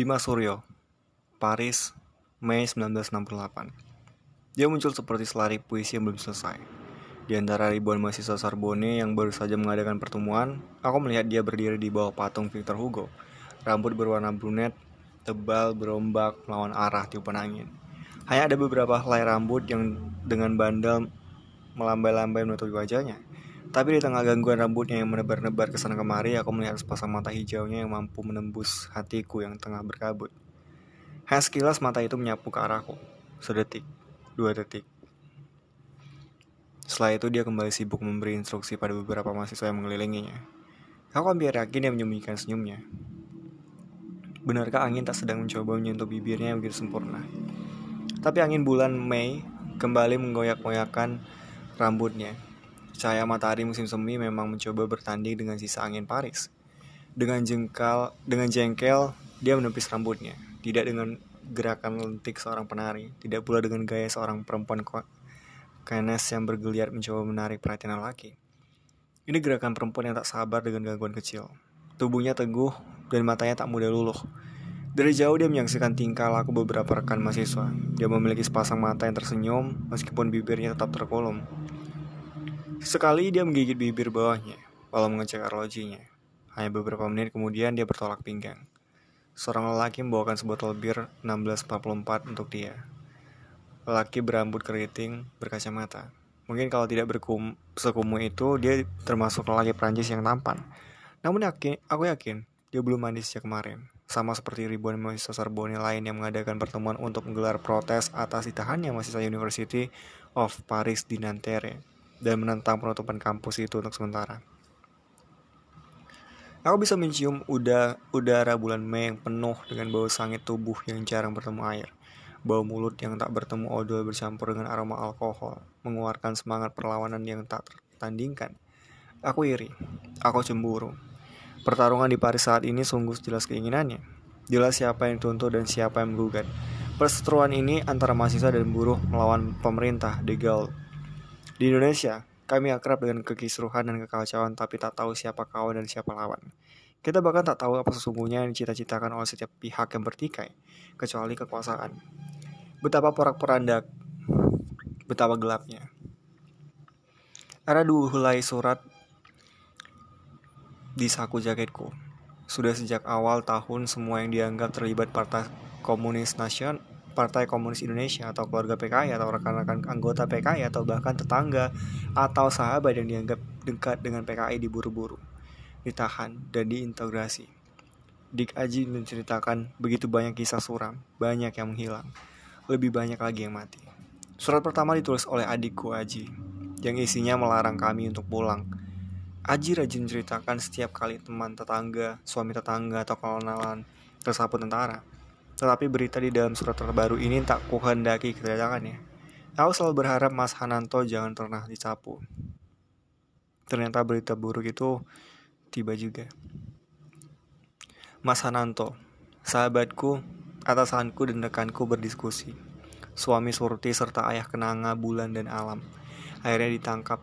Dimas Suryo, Paris, Mei 1968. Dia muncul seperti selari puisi yang belum selesai. Di antara ribuan mahasiswa Sorbonne yang baru saja mengadakan pertemuan, aku melihat dia berdiri di bawah patung Victor Hugo. Rambut berwarna brunet, tebal, berombak, melawan arah tiupan angin. Hanya ada beberapa helai rambut yang dengan bandel melambai-lambai menutupi wajahnya. Tapi di tengah gangguan rambutnya yang menebar-nebar ke sana kemari, aku melihat sepasang mata hijaunya yang mampu menembus hatiku yang tengah berkabut. Hanya sekilas mata itu menyapu ke arahku. Sedetik, dua detik. Setelah itu dia kembali sibuk memberi instruksi pada beberapa mahasiswa yang mengelilinginya. Aku hampir yakin dia menyembunyikan senyumnya. Benarkah angin tak sedang mencoba menyentuh bibirnya yang begitu sempurna? Tapi angin bulan Mei kembali menggoyak-goyakkan rambutnya Cahaya matahari musim semi memang mencoba bertanding dengan sisa angin Paris. Dengan jengkal, dengan jengkel, dia menepis rambutnya. Tidak dengan gerakan lentik seorang penari, tidak pula dengan gaya seorang perempuan kenes yang bergeliat mencoba menarik perhatian lelaki. Ini gerakan perempuan yang tak sabar dengan gangguan kecil. Tubuhnya teguh dan matanya tak mudah luluh. Dari jauh dia menyaksikan tingkah laku beberapa rekan mahasiswa. Dia memiliki sepasang mata yang tersenyum meskipun bibirnya tetap terkolom. Sekali dia menggigit bibir bawahnya, walau mengecek arlojinya. Hanya beberapa menit kemudian dia bertolak pinggang. Seorang lelaki membawakan sebotol bir 1644 untuk dia. Lelaki berambut keriting, berkacamata. Mungkin kalau tidak berkum sekumuh itu, dia termasuk lelaki Prancis yang tampan. Namun yakin, aku yakin, dia belum mandi sejak kemarin. Sama seperti ribuan mahasiswa Sorbonne lain yang mengadakan pertemuan untuk menggelar protes atas ditahannya mahasiswa University of Paris di Nanterre dan menentang penutupan kampus itu untuk sementara. Aku bisa mencium uda, udara bulan Mei yang penuh dengan bau sangit tubuh yang jarang bertemu air. Bau mulut yang tak bertemu odol bercampur dengan aroma alkohol, mengeluarkan semangat perlawanan yang tak tertandingkan. Aku iri, aku cemburu. Pertarungan di Paris saat ini sungguh jelas keinginannya. Jelas siapa yang tuntut dan siapa yang menggugat. Perseteruan ini antara mahasiswa dan buruh melawan pemerintah de Gaulle di Indonesia, kami akrab dengan kekisruhan dan kekacauan tapi tak tahu siapa kawan dan siapa lawan. Kita bahkan tak tahu apa sesungguhnya yang dicita-citakan oleh setiap pihak yang bertikai, kecuali kekuasaan. Betapa porak-porandak, betapa gelapnya. Ada dua helai surat di saku jaketku. Sudah sejak awal tahun semua yang dianggap terlibat Partai Komunis Nasional Partai Komunis Indonesia atau keluarga PKI atau rekan-rekan anggota PKI atau bahkan tetangga atau sahabat yang dianggap dekat dengan PKI diburu-buru, ditahan dan diintegrasi. Dik Aji menceritakan begitu banyak kisah suram, banyak yang menghilang, lebih banyak lagi yang mati. Surat pertama ditulis oleh adikku Aji, yang isinya melarang kami untuk pulang. Aji rajin menceritakan setiap kali teman tetangga, suami tetangga, atau kenalan tersapu tentara tetapi berita di dalam surat terbaru ini tak kuhendaki kedatangannya. Aku selalu berharap Mas Hananto jangan pernah disapu. Ternyata berita buruk itu tiba juga. Mas Hananto, sahabatku, atasanku dan rekanku berdiskusi. Suami Surti serta ayah kenanga Bulan dan Alam akhirnya ditangkap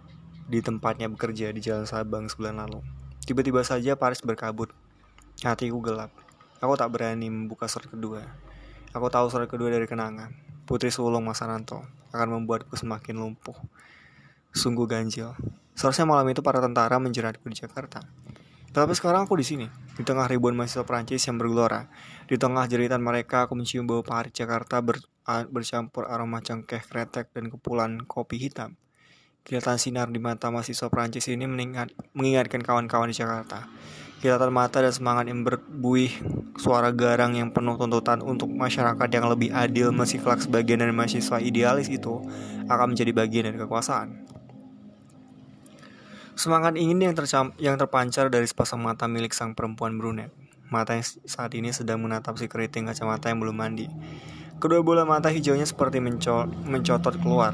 di tempatnya bekerja di Jalan Sabang sebulan lalu. Tiba-tiba saja Paris berkabut. Hatiku gelap. Aku tak berani membuka surat kedua. Aku tahu surat kedua dari kenangan. Putri sulung Mas Ananto akan membuatku semakin lumpuh. Sungguh ganjil. Seharusnya malam itu para tentara menjeratku di Jakarta. Tetapi sekarang aku di sini, di tengah ribuan mahasiswa Prancis yang bergelora. Di tengah jeritan mereka, aku mencium bau Paris Jakarta ber, bercampur aroma cengkeh kretek dan kepulan kopi hitam. Kilatan sinar di mata mahasiswa Prancis ini mengingat, mengingatkan kawan-kawan di Jakarta kilatan mata dan semangat yang berbuih suara garang yang penuh tuntutan untuk masyarakat yang lebih adil masih kelak sebagian dari mahasiswa idealis itu akan menjadi bagian dari kekuasaan. Semangat ingin yang, yang terpancar dari sepasang mata milik sang perempuan brunet. Mata yang saat ini sedang menatap si keriting kacamata yang belum mandi. Kedua bola mata hijaunya seperti menco mencotot keluar.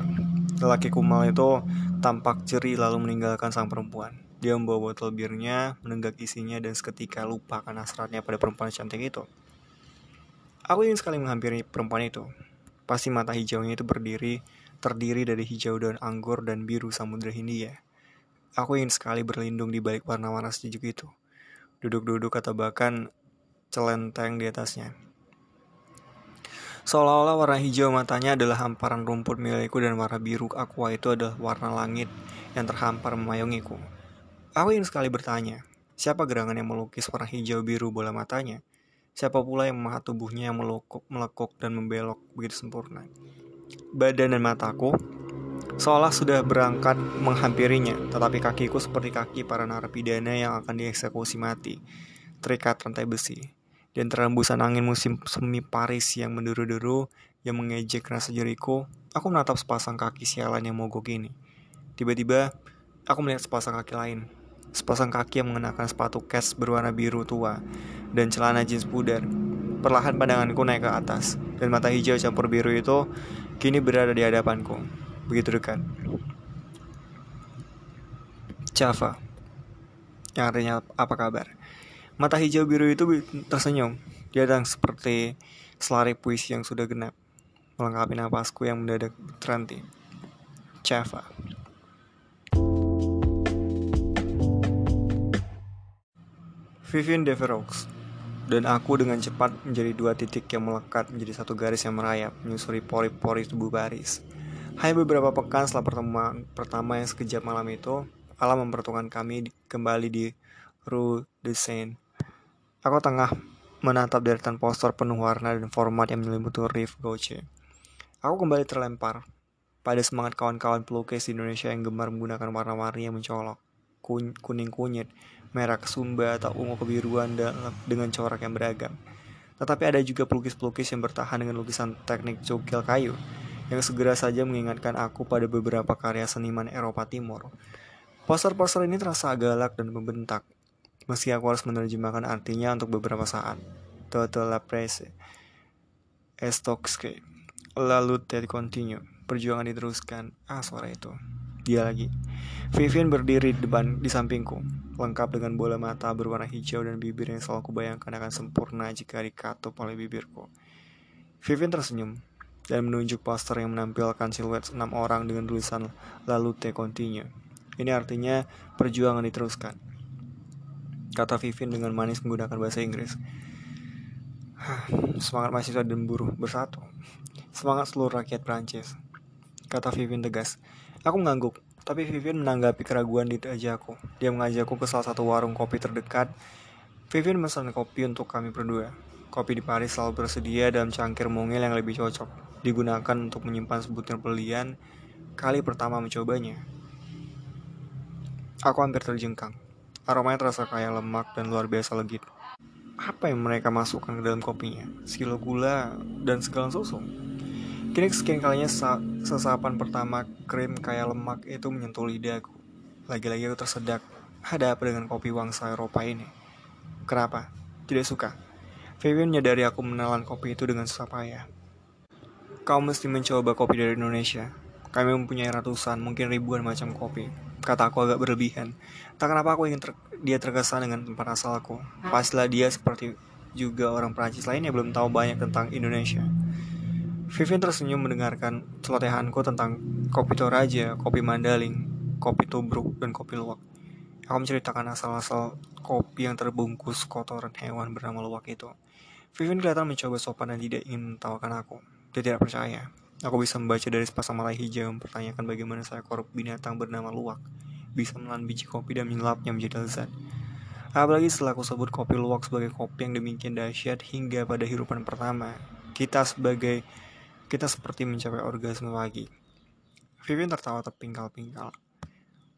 Lelaki kumal itu tampak jeri lalu meninggalkan sang perempuan. Dia membawa botol birnya, menenggak isinya, dan seketika lupa karena hasratnya pada perempuan cantik itu. Aku ingin sekali menghampiri perempuan itu. Pasti mata hijaunya itu berdiri, terdiri dari hijau daun anggur dan biru samudra Hindia. Aku ingin sekali berlindung di balik warna-warna sejuk itu. Duduk-duduk atau bahkan celenteng di atasnya. Seolah-olah warna hijau matanya adalah hamparan rumput milikku dan warna biru aqua itu adalah warna langit yang terhampar memayungiku. Aku ingin sekali bertanya, siapa gerangan yang melukis warna hijau biru bola matanya? Siapa pula yang memahat tubuhnya yang melukuk, melekuk dan membelok begitu sempurna? Badan dan mataku seolah sudah berangkat menghampirinya, tetapi kakiku seperti kaki para narapidana yang akan dieksekusi mati, terikat rantai besi dan terembusan angin musim semi Paris yang menderu-deru yang mengejek rasa jeriku, aku menatap sepasang kaki sialan yang mogok ini. Tiba-tiba, aku melihat sepasang kaki lain. Sepasang kaki yang mengenakan sepatu kets berwarna biru tua dan celana jeans pudar. Perlahan pandanganku naik ke atas, dan mata hijau campur biru itu kini berada di hadapanku, begitu dekat. Java, yang artinya apa kabar? Mata hijau biru itu tersenyum. Dia datang seperti selari puisi yang sudah genap, melengkapi napasku yang mendadak terhenti. Java. Vivian Deveroux dan aku dengan cepat menjadi dua titik yang melekat menjadi satu garis yang merayap menyusuri pori-pori tubuh baris. Hanya beberapa pekan setelah pertemuan pertama yang sekejap malam itu, alam mempertemukan kami kembali di Rue de Seine Aku tengah menatap deretan poster penuh warna dan format yang menyelimuti Riff Gauche. Aku kembali terlempar pada semangat kawan-kawan pelukis di Indonesia yang gemar menggunakan warna-warni yang mencolok, kuning kunyit, merah kesumba atau ungu kebiruan dengan corak yang beragam. Tetapi ada juga pelukis-pelukis yang bertahan dengan lukisan teknik cukil kayu, yang segera saja mengingatkan aku pada beberapa karya seniman Eropa Timur. Poster-poster ini terasa galak dan membentak, meski aku harus menerjemahkan artinya untuk beberapa saat. Toto la presse. Estokske. Lalu Ted continue. Perjuangan diteruskan. Ah, suara itu. Dia lagi. Vivian berdiri di depan di sampingku, lengkap dengan bola mata berwarna hijau dan bibir yang selalu kubayangkan akan sempurna jika dikatup oleh bibirku. Vivian tersenyum dan menunjuk poster yang menampilkan siluet enam orang dengan tulisan lalu te continue. Ini artinya perjuangan diteruskan kata Vivin dengan manis menggunakan bahasa Inggris. Semangat mahasiswa dan buruh bersatu. Semangat seluruh rakyat Prancis. Kata Vivin tegas. Aku mengangguk, tapi Vivin menanggapi keraguan di wajahku. Dia mengajakku ke salah satu warung kopi terdekat. Vivin memesan kopi untuk kami berdua. Kopi di Paris selalu bersedia dalam cangkir mungil yang lebih cocok. Digunakan untuk menyimpan sebutir pelian kali pertama mencobanya. Aku hampir terjengkang. Aromanya terasa kaya lemak dan luar biasa legit. Apa yang mereka masukkan ke dalam kopinya? Sekilo gula dan segalan susu. Kini sekian kalinya sesapan pertama krim kaya lemak itu menyentuh lidahku. Lagi-lagi aku tersedak. Ada apa dengan kopi wangsa Eropa ini? Kenapa? Tidak suka. Vivian menyadari aku menelan kopi itu dengan susah payah. Kau mesti mencoba kopi dari Indonesia. Kami mempunyai ratusan, mungkin ribuan macam kopi kata aku agak berlebihan. Tak kenapa aku ingin ter dia terkesan dengan tempat asalku. Paslah dia seperti juga orang Prancis lainnya belum tahu banyak tentang Indonesia. Vivian tersenyum mendengarkan celotehanku tentang kopi Toraja, kopi Mandaling, kopi Tubruk, dan kopi luwak. Aku menceritakan asal-asal kopi yang terbungkus kotoran hewan bernama luwak itu. Vivian kelihatan mencoba sopan dan tidak ingin mentawakan aku. Dia tidak percaya. Aku bisa membaca dari sepasang mata hijau mempertanyakan bagaimana seekor binatang bernama luwak bisa menelan biji kopi dan menyelapnya menjadi lezat. Apalagi setelah aku sebut kopi luwak sebagai kopi yang demikian dahsyat hingga pada hirupan pertama, kita sebagai kita seperti mencapai orgasme lagi. Vivian tertawa terpingkal-pingkal.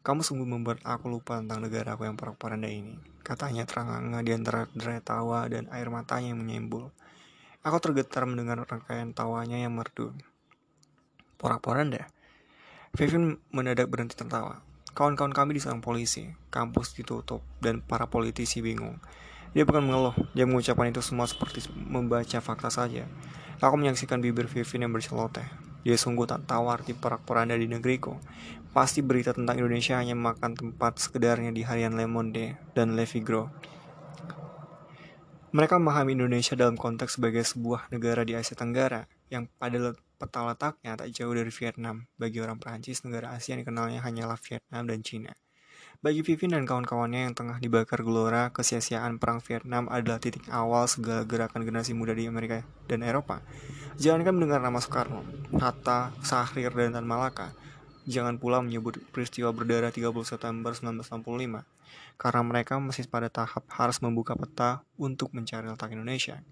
Kamu sungguh membuat aku lupa tentang negara aku yang porak-poranda ini. Katanya terang-angah di antara derai tawa dan air matanya yang menyembul. Aku tergetar mendengar rangkaian tawanya yang merdu. Porak-poranda. Vivian mendadak berhenti tertawa. Kawan-kawan kami diserang polisi, kampus ditutup, dan para politisi bingung. Dia bukan mengeluh, dia mengucapkan itu semua seperti membaca fakta saja. Aku menyaksikan bibir Vivian yang berceloteh. Dia sungguh tak tahu arti porak-poranda di negeriku. Pasti berita tentang Indonesia hanya makan tempat sekedarnya di harian Le Monde dan Le Figaro. Mereka memahami Indonesia dalam konteks sebagai sebuah negara di Asia Tenggara yang pada peta letaknya tak jauh dari Vietnam. Bagi orang Prancis, negara Asia yang dikenalnya hanyalah Vietnam dan Cina. Bagi Vivin dan kawan-kawannya yang tengah dibakar gelora, kesia-siaan Perang Vietnam adalah titik awal segala gerakan generasi muda di Amerika dan Eropa. Jangankan mendengar nama Soekarno, Hatta, Sahrir, dan Tan Malaka, jangan pula menyebut peristiwa berdarah 30 September 1965, karena mereka masih pada tahap harus membuka peta untuk mencari letak Indonesia.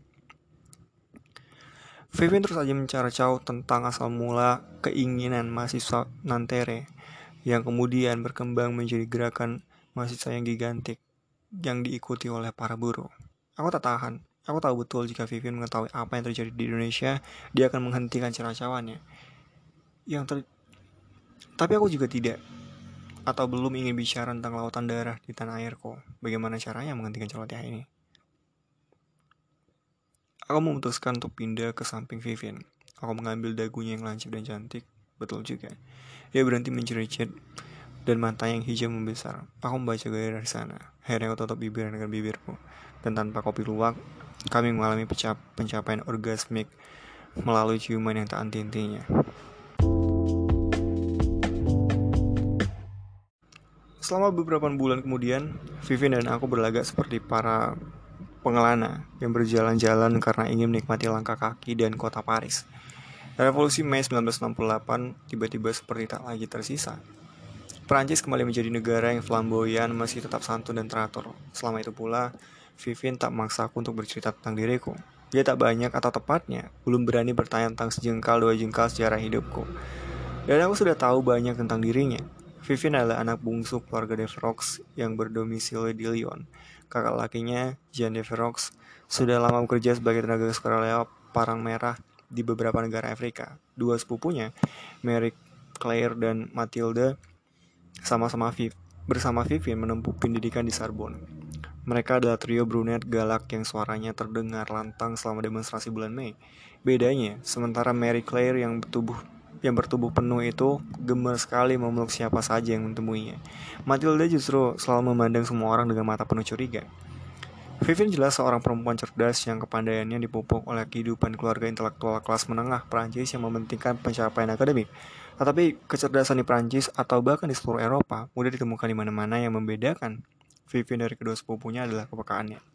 Vivin terus saja mencaracau tentang asal mula keinginan mahasiswa Nantere yang kemudian berkembang menjadi gerakan mahasiswa yang gigantik yang diikuti oleh para buruh. Aku tak tahan. Aku tahu betul jika Vivian mengetahui apa yang terjadi di Indonesia, dia akan menghentikan ceracawannya. Yang ter... Tapi aku juga tidak atau belum ingin bicara tentang lautan darah di tanah airku. Bagaimana caranya menghentikan celoteh ini? Aku memutuskan untuk pindah ke samping Vivian. Aku mengambil dagunya yang lancip dan cantik. Betul juga. Dia berhenti mencericit dan mata yang hijau membesar. Aku membaca gaya dari sana. Akhirnya aku tutup bibir dengan bibirku. Dan tanpa kopi luwak, kami mengalami pencap pencapaian orgasmik melalui ciuman yang tak anti-intinya. Selama beberapa bulan kemudian, Vivin dan aku berlagak seperti para pengelana yang berjalan-jalan karena ingin menikmati langkah kaki dan kota Paris. Revolusi Mei 1968 tiba-tiba seperti tak lagi tersisa. Perancis kembali menjadi negara yang flamboyan meski tetap santun dan teratur. Selama itu pula, Vivien tak memaksa aku untuk bercerita tentang diriku. Dia tak banyak atau tepatnya, belum berani bertanya tentang sejengkal dua jengkal sejarah hidupku. Dan aku sudah tahu banyak tentang dirinya. Vivien adalah anak bungsu keluarga De Verrox yang berdomisili di Lyon. Kakak lakinya, Jean De Verrox, sudah lama bekerja sebagai tenaga sukarela Parang Merah di beberapa negara Afrika. Dua sepupunya, Mary Claire dan Matilda, sama-sama Viv, bersama Vivian menempuh pendidikan di Sorbonne. Mereka adalah trio brunet galak yang suaranya terdengar lantang selama demonstrasi bulan Mei. Bedanya, sementara Mary Claire yang bertubuh yang bertubuh penuh itu gemar sekali memeluk siapa saja yang menemuinya. Matilda justru selalu memandang semua orang dengan mata penuh curiga. Vivian jelas seorang perempuan cerdas yang kepandaiannya dipupuk oleh kehidupan keluarga intelektual kelas menengah Prancis yang mementingkan pencapaian akademik. Tetapi kecerdasan di Prancis atau bahkan di seluruh Eropa mudah ditemukan di mana-mana yang membedakan Vivian dari kedua sepupunya adalah kepekaannya.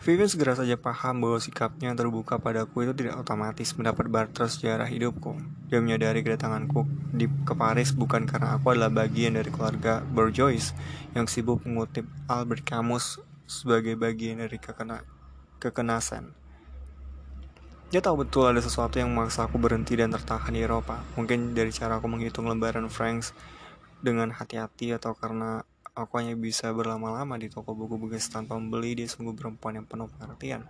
Vivian segera saja paham bahwa sikapnya yang terbuka padaku itu tidak otomatis mendapat barter sejarah hidupku. Dia menyadari kedatanganku di ke Paris bukan karena aku adalah bagian dari keluarga Bourgeois yang sibuk mengutip Albert Camus sebagai bagian dari kekena kekenasan. Dia tahu betul ada sesuatu yang memaksa aku berhenti dan tertahan di Eropa. Mungkin dari cara aku menghitung lembaran francs dengan hati-hati atau karena Aku hanya bisa berlama-lama di toko buku bekas tanpa membeli dia sungguh perempuan yang penuh pengertian.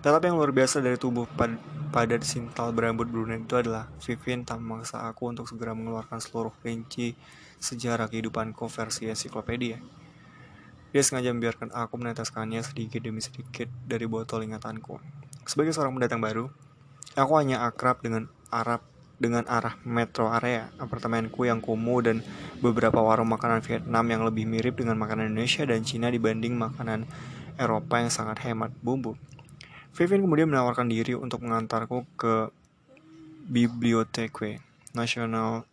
Tetapi yang luar biasa dari tubuh pad padat sintal berambut brunette itu adalah Vivian tak memaksa aku untuk segera mengeluarkan seluruh rinci sejarah kehidupanku versi ensiklopedia. Dia sengaja membiarkan aku meneteskannya sedikit demi sedikit dari botol ingatanku. Sebagai seorang pendatang baru, aku hanya akrab dengan Arab dengan arah metro area, apartemenku yang kumuh dan beberapa warung makanan Vietnam yang lebih mirip dengan makanan Indonesia dan Cina dibanding makanan Eropa yang sangat hemat bumbu. Vivian kemudian menawarkan diri untuk mengantarku ke Biblioteque Nasional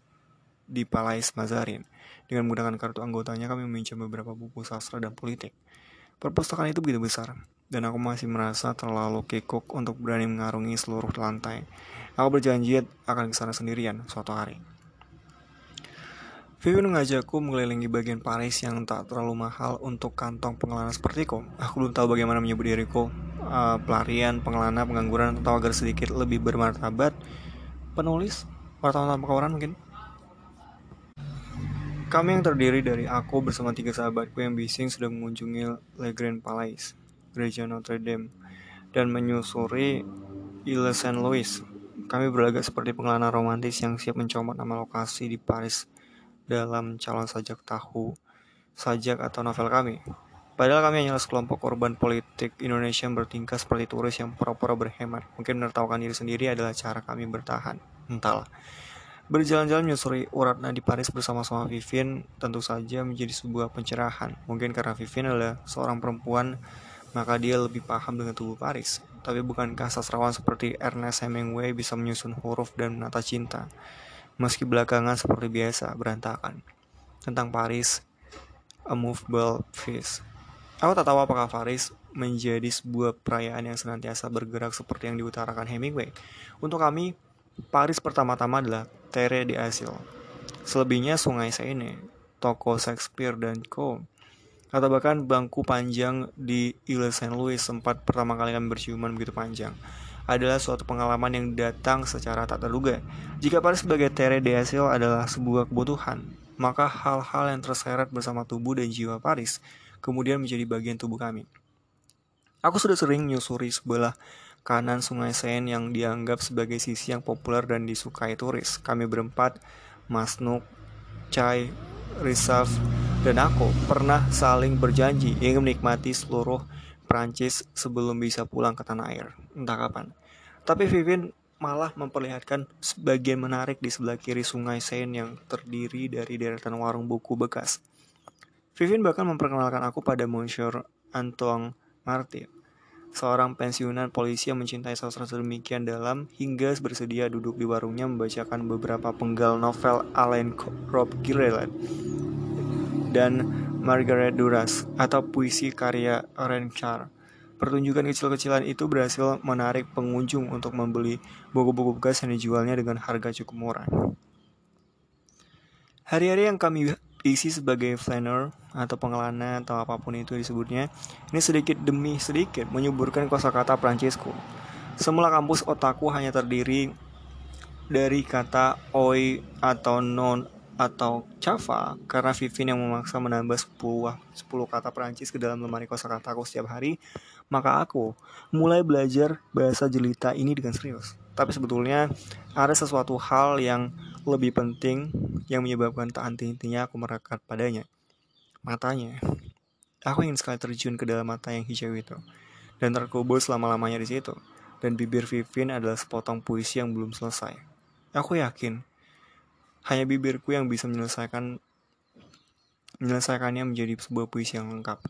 di Palais Mazarin. Dengan menggunakan kartu anggotanya, kami meminjam beberapa buku sastra dan politik. Perpustakaan itu begitu besar, dan aku masih merasa terlalu kekok untuk berani mengarungi seluruh lantai. Aku berjanji akan ke sana sendirian suatu hari. Vivian mengajakku mengelilingi bagian Paris yang tak terlalu mahal untuk kantong pengelana sepertiku. Aku belum tahu bagaimana menyebut diriku, uh, pelarian, pengelana, pengangguran, atau agar sedikit lebih bermartabat. Penulis, wartawan tanpa kawaran mungkin. Kami yang terdiri dari aku bersama tiga sahabatku yang bising sedang mengunjungi Le Grand Palais, gereja Notre Dame, dan menyusuri Ile Saint Louis, kami berlagak seperti pengelana romantis yang siap mencomot nama lokasi di Paris dalam calon sajak tahu, sajak atau novel kami. Padahal kami hanyalah sekelompok korban politik Indonesia yang bertingkah seperti turis yang pura-pura berhemat. Mungkin menertawakan diri sendiri adalah cara kami bertahan. Entahlah. Berjalan-jalan menyusuri uratna di Paris bersama-sama Vivian tentu saja menjadi sebuah pencerahan. Mungkin karena Vivian adalah seorang perempuan, maka dia lebih paham dengan tubuh Paris. Tapi bukankah sastrawan seperti Ernest Hemingway bisa menyusun huruf dan menata cinta, meski belakangan seperti biasa berantakan? tentang Paris, A Movable Feast. Aku tak tahu apakah Paris menjadi sebuah perayaan yang senantiasa bergerak seperti yang diutarakan Hemingway. Untuk kami, Paris pertama-tama adalah Terre de Asil. Selebihnya Sungai Seine, toko Shakespeare dan Co. Atau bahkan bangku panjang di Ile Saint Louis sempat pertama kali kami berciuman begitu panjang adalah suatu pengalaman yang datang secara tak terduga. Jika Paris sebagai Terre de Asil adalah sebuah kebutuhan, maka hal-hal yang terseret bersama tubuh dan jiwa Paris kemudian menjadi bagian tubuh kami. Aku sudah sering menyusuri sebelah kanan sungai Seine yang dianggap sebagai sisi yang populer dan disukai turis. Kami berempat, Mas Nuk, Chai, Risaf, dan aku pernah saling berjanji ingin menikmati seluruh Prancis sebelum bisa pulang ke tanah air, entah kapan. Tapi Vivin malah memperlihatkan sebagian menarik di sebelah kiri sungai Seine yang terdiri dari deretan warung buku bekas. Vivin bahkan memperkenalkan aku pada Monsieur Antoine Martin, seorang pensiunan polisi yang mencintai sastra sedemikian dalam hingga bersedia duduk di warungnya membacakan beberapa penggal novel Alain Robbe-Grillet dan Margaret Duras atau puisi karya Renchar. Pertunjukan kecil-kecilan itu berhasil menarik pengunjung untuk membeli buku-buku bekas yang dijualnya dengan harga cukup murah. Hari-hari yang kami isi sebagai flanner atau pengelana atau apa pun itu disebutnya ini sedikit demi sedikit menyuburkan kosakata Prancisku. Semula kampus otakku hanya terdiri dari kata oi atau non atau Java karena Vivin yang memaksa menambah 10, 10 kata Prancis ke dalam lemari kosakata aku setiap hari, maka aku mulai belajar bahasa jelita ini dengan serius. Tapi sebetulnya ada sesuatu hal yang lebih penting yang menyebabkan tak henti-hentinya aku merekat padanya. Matanya. Aku ingin sekali terjun ke dalam mata yang hijau itu dan terkubur selama-lamanya di situ. Dan bibir Vivin adalah sepotong puisi yang belum selesai. Aku yakin hanya bibirku yang bisa menyelesaikan menyelesaikannya menjadi sebuah puisi yang lengkap.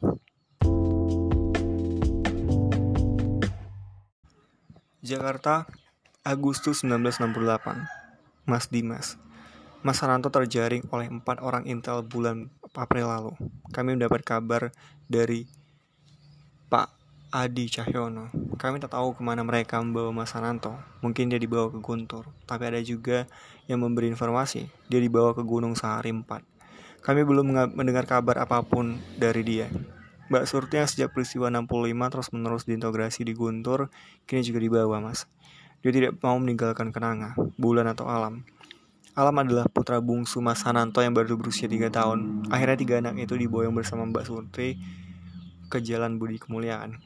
Jakarta, Agustus 1968. Mas Dimas. Mas Saranto terjaring oleh empat orang intel bulan April lalu. Kami mendapat kabar dari Pak Adi Cahyono. Kami tak tahu ke mana mereka membawa Mas Sananto. Mungkin dia dibawa ke Guntur. Tapi ada juga yang memberi informasi. Dia dibawa ke Gunung Sahari 4. Kami belum mendengar kabar apa pun dari dia. Mbak Surti yang sejak peristiwa 65 terus menerus diintegrasi di Guntur, kini juga dibawa mas. Dia tidak mau meninggalkan kenanga, bulan atau alam. Alam adalah putra bungsu Mas Sananto yang baru berusia 3 tahun. Akhirnya tiga anak itu diboyong bersama Mbak Surti ke jalan Budi Kemuliaan.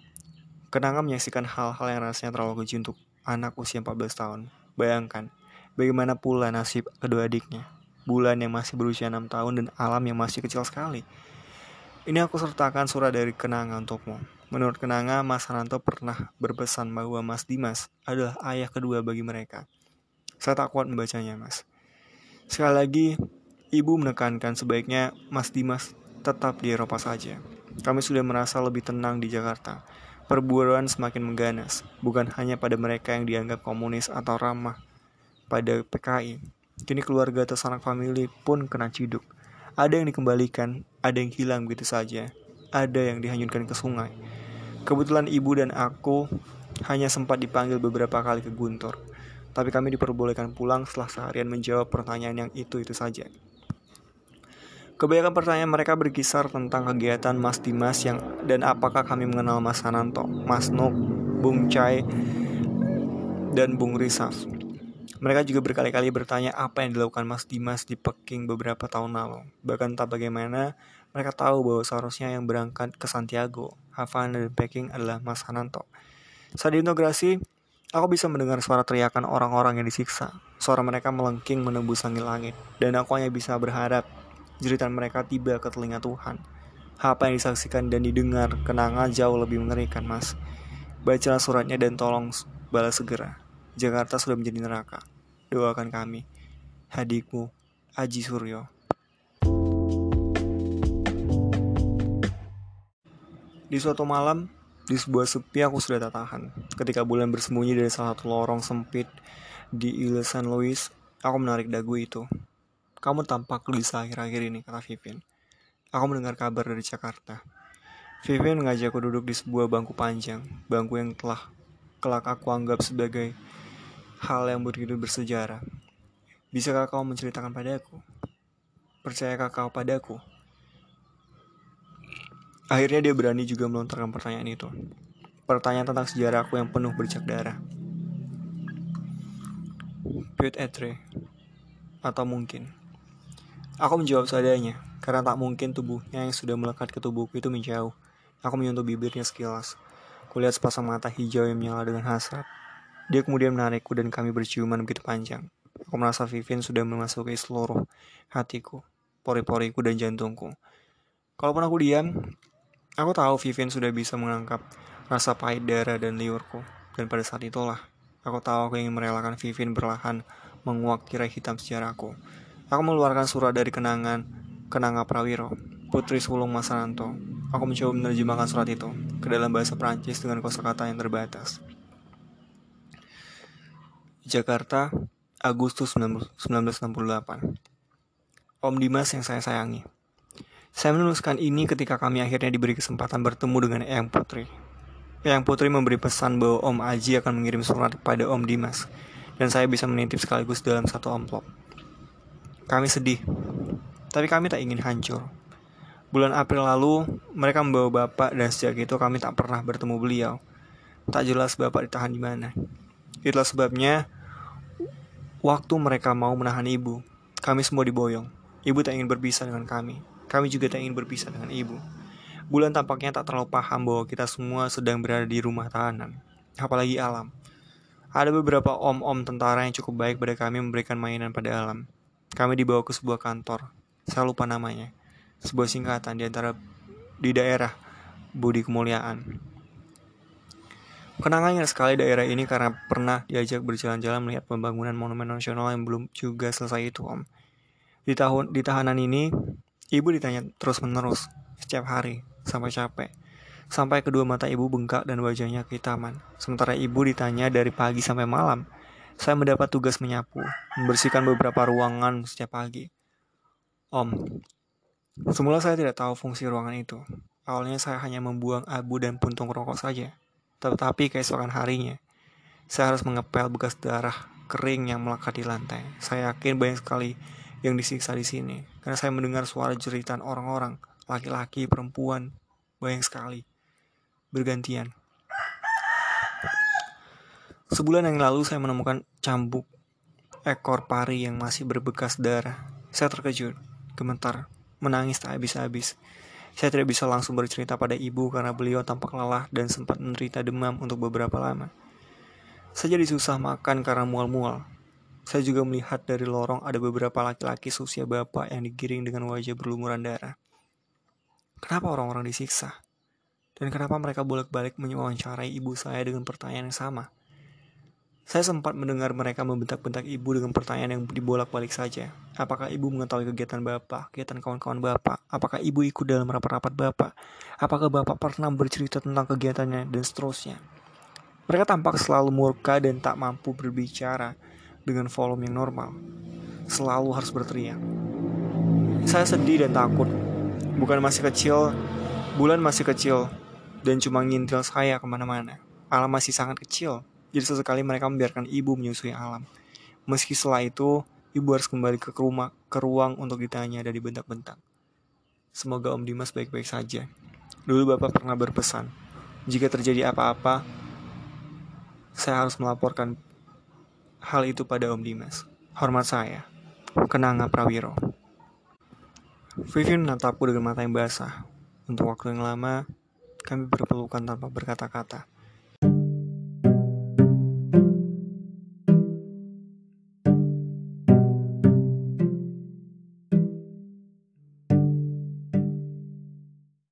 Kenanga menyaksikan hal-hal yang rasanya terlalu keji untuk anak usia 14 tahun. Bayangkan, bagaimana pula nasib kedua adiknya. Bulan yang masih berusia 6 tahun dan Alam yang masih kecil sekali. Ini aku sertakan surat dari Kenanga untukmu. Menurut Kenanga, Mas Hananto pernah berpesan bahwa Mas Dimas adalah ayah kedua bagi mereka. Saya tak kuat membacanya, Mas. Sekali lagi, Ibu menekankan sebaiknya Mas Dimas tetap di Eropa saja. Kami sudah merasa lebih tenang di Jakarta perburuan semakin mengganas, bukan hanya pada mereka yang dianggap komunis atau ramah pada PKI. Kini keluarga atau sanak famili pun kena ciduk. Ada yang dikembalikan, ada yang hilang begitu saja, ada yang dihanyutkan ke sungai. Kebetulan ibu dan aku hanya sempat dipanggil beberapa kali ke Guntur, tapi kami diperbolehkan pulang setelah seharian menjawab pertanyaan yang itu-itu saja. Kebanyakan pertanyaan mereka berkisar tentang kegiatan Mas Dimas yang dan apakah kami mengenal Mas Sananto, Mas Nuk, Bung Chai, dan Bung Risaf. Mereka juga berkali-kali bertanya apa yang dilakukan Mas Dimas di Peking beberapa tahun lalu. Bahkan tak bagaimana mereka tahu bahwa seharusnya yang berangkat ke Santiago, Havana, dan Peking adalah Mas Sananto. Saat diintegrasi, aku bisa mendengar suara teriakan orang-orang yang disiksa. Suara mereka melengking menembus langit-langit, dan aku hanya bisa berharap jeritan mereka tiba ke telinga Tuhan. Apa yang disaksikan dan didengar kenangan jauh lebih mengerikan, Mas. Bacalah suratnya dan tolong balas segera. Jakarta sudah menjadi neraka. Doakan kami. Hadikmu, Aji Suryo. Di suatu malam, di sebuah sepi aku sudah tak tahan. Ketika bulan bersembunyi dari salah satu lorong sempit di Ile Saint Louis, aku menarik dagu itu. Kamu tampak gelisah akhir-akhir ini, kata Vivin. Aku mendengar kabar dari Jakarta. Vivin mengajakku duduk di sebuah bangku panjang, bangku yang telah kelak aku anggap sebagai hal yang begitu bersejarah. Bisakah kau menceritakan padaku? Percayakah kau padaku? Akhirnya dia berani juga melontarkan pertanyaan itu. Pertanyaan tentang sejarahku yang penuh bercak darah. Put etre. Atau mungkin. Aku menjawab seadanya, karena tak mungkin tubuhnya yang sudah melekat ke tubuhku itu menjauh. Aku menyentuh bibirnya sekilas. Kulihat sepasang mata hijau yang menyala dengan hasrat. Dia kemudian menarikku dan kami berciuman begitu panjang. Aku merasa Vivin sudah memasuki seluruh hatiku, pori-poriku dan jantungku. Kalaupun aku diam, aku tahu Vivin sudah bisa menangkap rasa pahit darah dan liurku. Dan pada saat itulah, aku tahu aku ingin merelakan Vivin berlahan menguak tirai hitam sejarahku. Aku mengeluarkan surat dari kenangan Kenanga Prawiro, Putri Sulung Masaranto. Aku mencoba menerjemahkan surat itu ke dalam bahasa Prancis dengan kosakata yang terbatas. Jakarta, Agustus 1968. Om Dimas yang saya sayangi. Saya menuliskan ini ketika kami akhirnya diberi kesempatan bertemu dengan Eyang Putri. Eyang Putri memberi pesan bahwa Om Aji akan mengirim surat kepada Om Dimas, dan saya bisa menitip sekaligus dalam satu amplop. Kami sedih, tapi kami tak ingin hancur. Bulan April lalu, mereka membawa Bapak dan sejak itu kami tak pernah bertemu beliau. Tak jelas Bapak ditahan di mana. Itulah sebabnya, waktu mereka mau menahan Ibu, kami semua diboyong. Ibu tak ingin berpisah dengan kami. Kami juga tak ingin berpisah dengan Ibu. Bulan tampaknya tak terlalu paham bahwa kita semua sedang berada di rumah tahanan. Apalagi alam. Ada beberapa om-om tentara yang cukup baik pada kami memberikan mainan pada alam. Kami dibawa ke sebuah kantor. Saya lupa namanya. Sebuah singkatan di antara di daerah Budi Kemuliaan. Kenangannya sekali daerah ini karena pernah diajak berjalan-jalan melihat pembangunan monumen nasional yang belum juga selesai itu, Om. Di tahun di tahanan ini, ibu ditanya terus-menerus setiap hari sampai capek. Sampai kedua mata ibu bengkak dan wajahnya kehitaman. Sementara ibu ditanya dari pagi sampai malam saya mendapat tugas menyapu, membersihkan beberapa ruangan setiap pagi. Om, semula saya tidak tahu fungsi ruangan itu. Awalnya saya hanya membuang abu dan puntung rokok saja. Tetapi keesokan harinya, saya harus mengepel bekas darah kering yang melekat di lantai. Saya yakin banyak sekali yang disiksa di sini. Karena saya mendengar suara jeritan orang-orang, laki-laki, perempuan, banyak sekali. Bergantian. Sebulan yang lalu saya menemukan cambuk ekor pari yang masih berbekas darah. Saya terkejut, gemetar, menangis tak habis-habis. Saya tidak bisa langsung bercerita pada ibu karena beliau tampak lelah dan sempat menderita demam untuk beberapa lama. Saya jadi susah makan karena mual-mual. Saya juga melihat dari lorong ada beberapa laki-laki seusia bapak yang digiring dengan wajah berlumuran darah. Kenapa orang-orang disiksa? Dan kenapa mereka bolak-balik mewawancarai ibu saya dengan pertanyaan yang sama? Saya sempat mendengar mereka membentak-bentak ibu dengan pertanyaan yang dibolak-balik saja. Apakah ibu mengetahui kegiatan bapak, kegiatan kawan-kawan bapak? Apakah ibu ikut dalam rapat-rapat bapak? Apakah bapak pernah bercerita tentang kegiatannya dan seterusnya? Mereka tampak selalu murka dan tak mampu berbicara dengan volume yang normal. Selalu harus berteriak. Saya sedih dan takut. Bukan masih kecil, bulan masih kecil, dan cuma ngintil saya ke mana-mana. Alam masih sangat kecil, jadi sesekali mereka membiarkan ibu menyusui alam. Meski setelah itu, ibu harus kembali ke rumah, ke ruang untuk ditanya dan dibentak-bentak. Semoga Om Dimas baik-baik saja. Dulu Bapak pernah berpesan, jika terjadi apa-apa, saya harus melaporkan hal itu pada Om Dimas. Hormat saya, Kenanga Prawiro. Vivian menatapku dengan mata yang basah. Untuk waktu yang lama, kami berpelukan tanpa berkata-kata.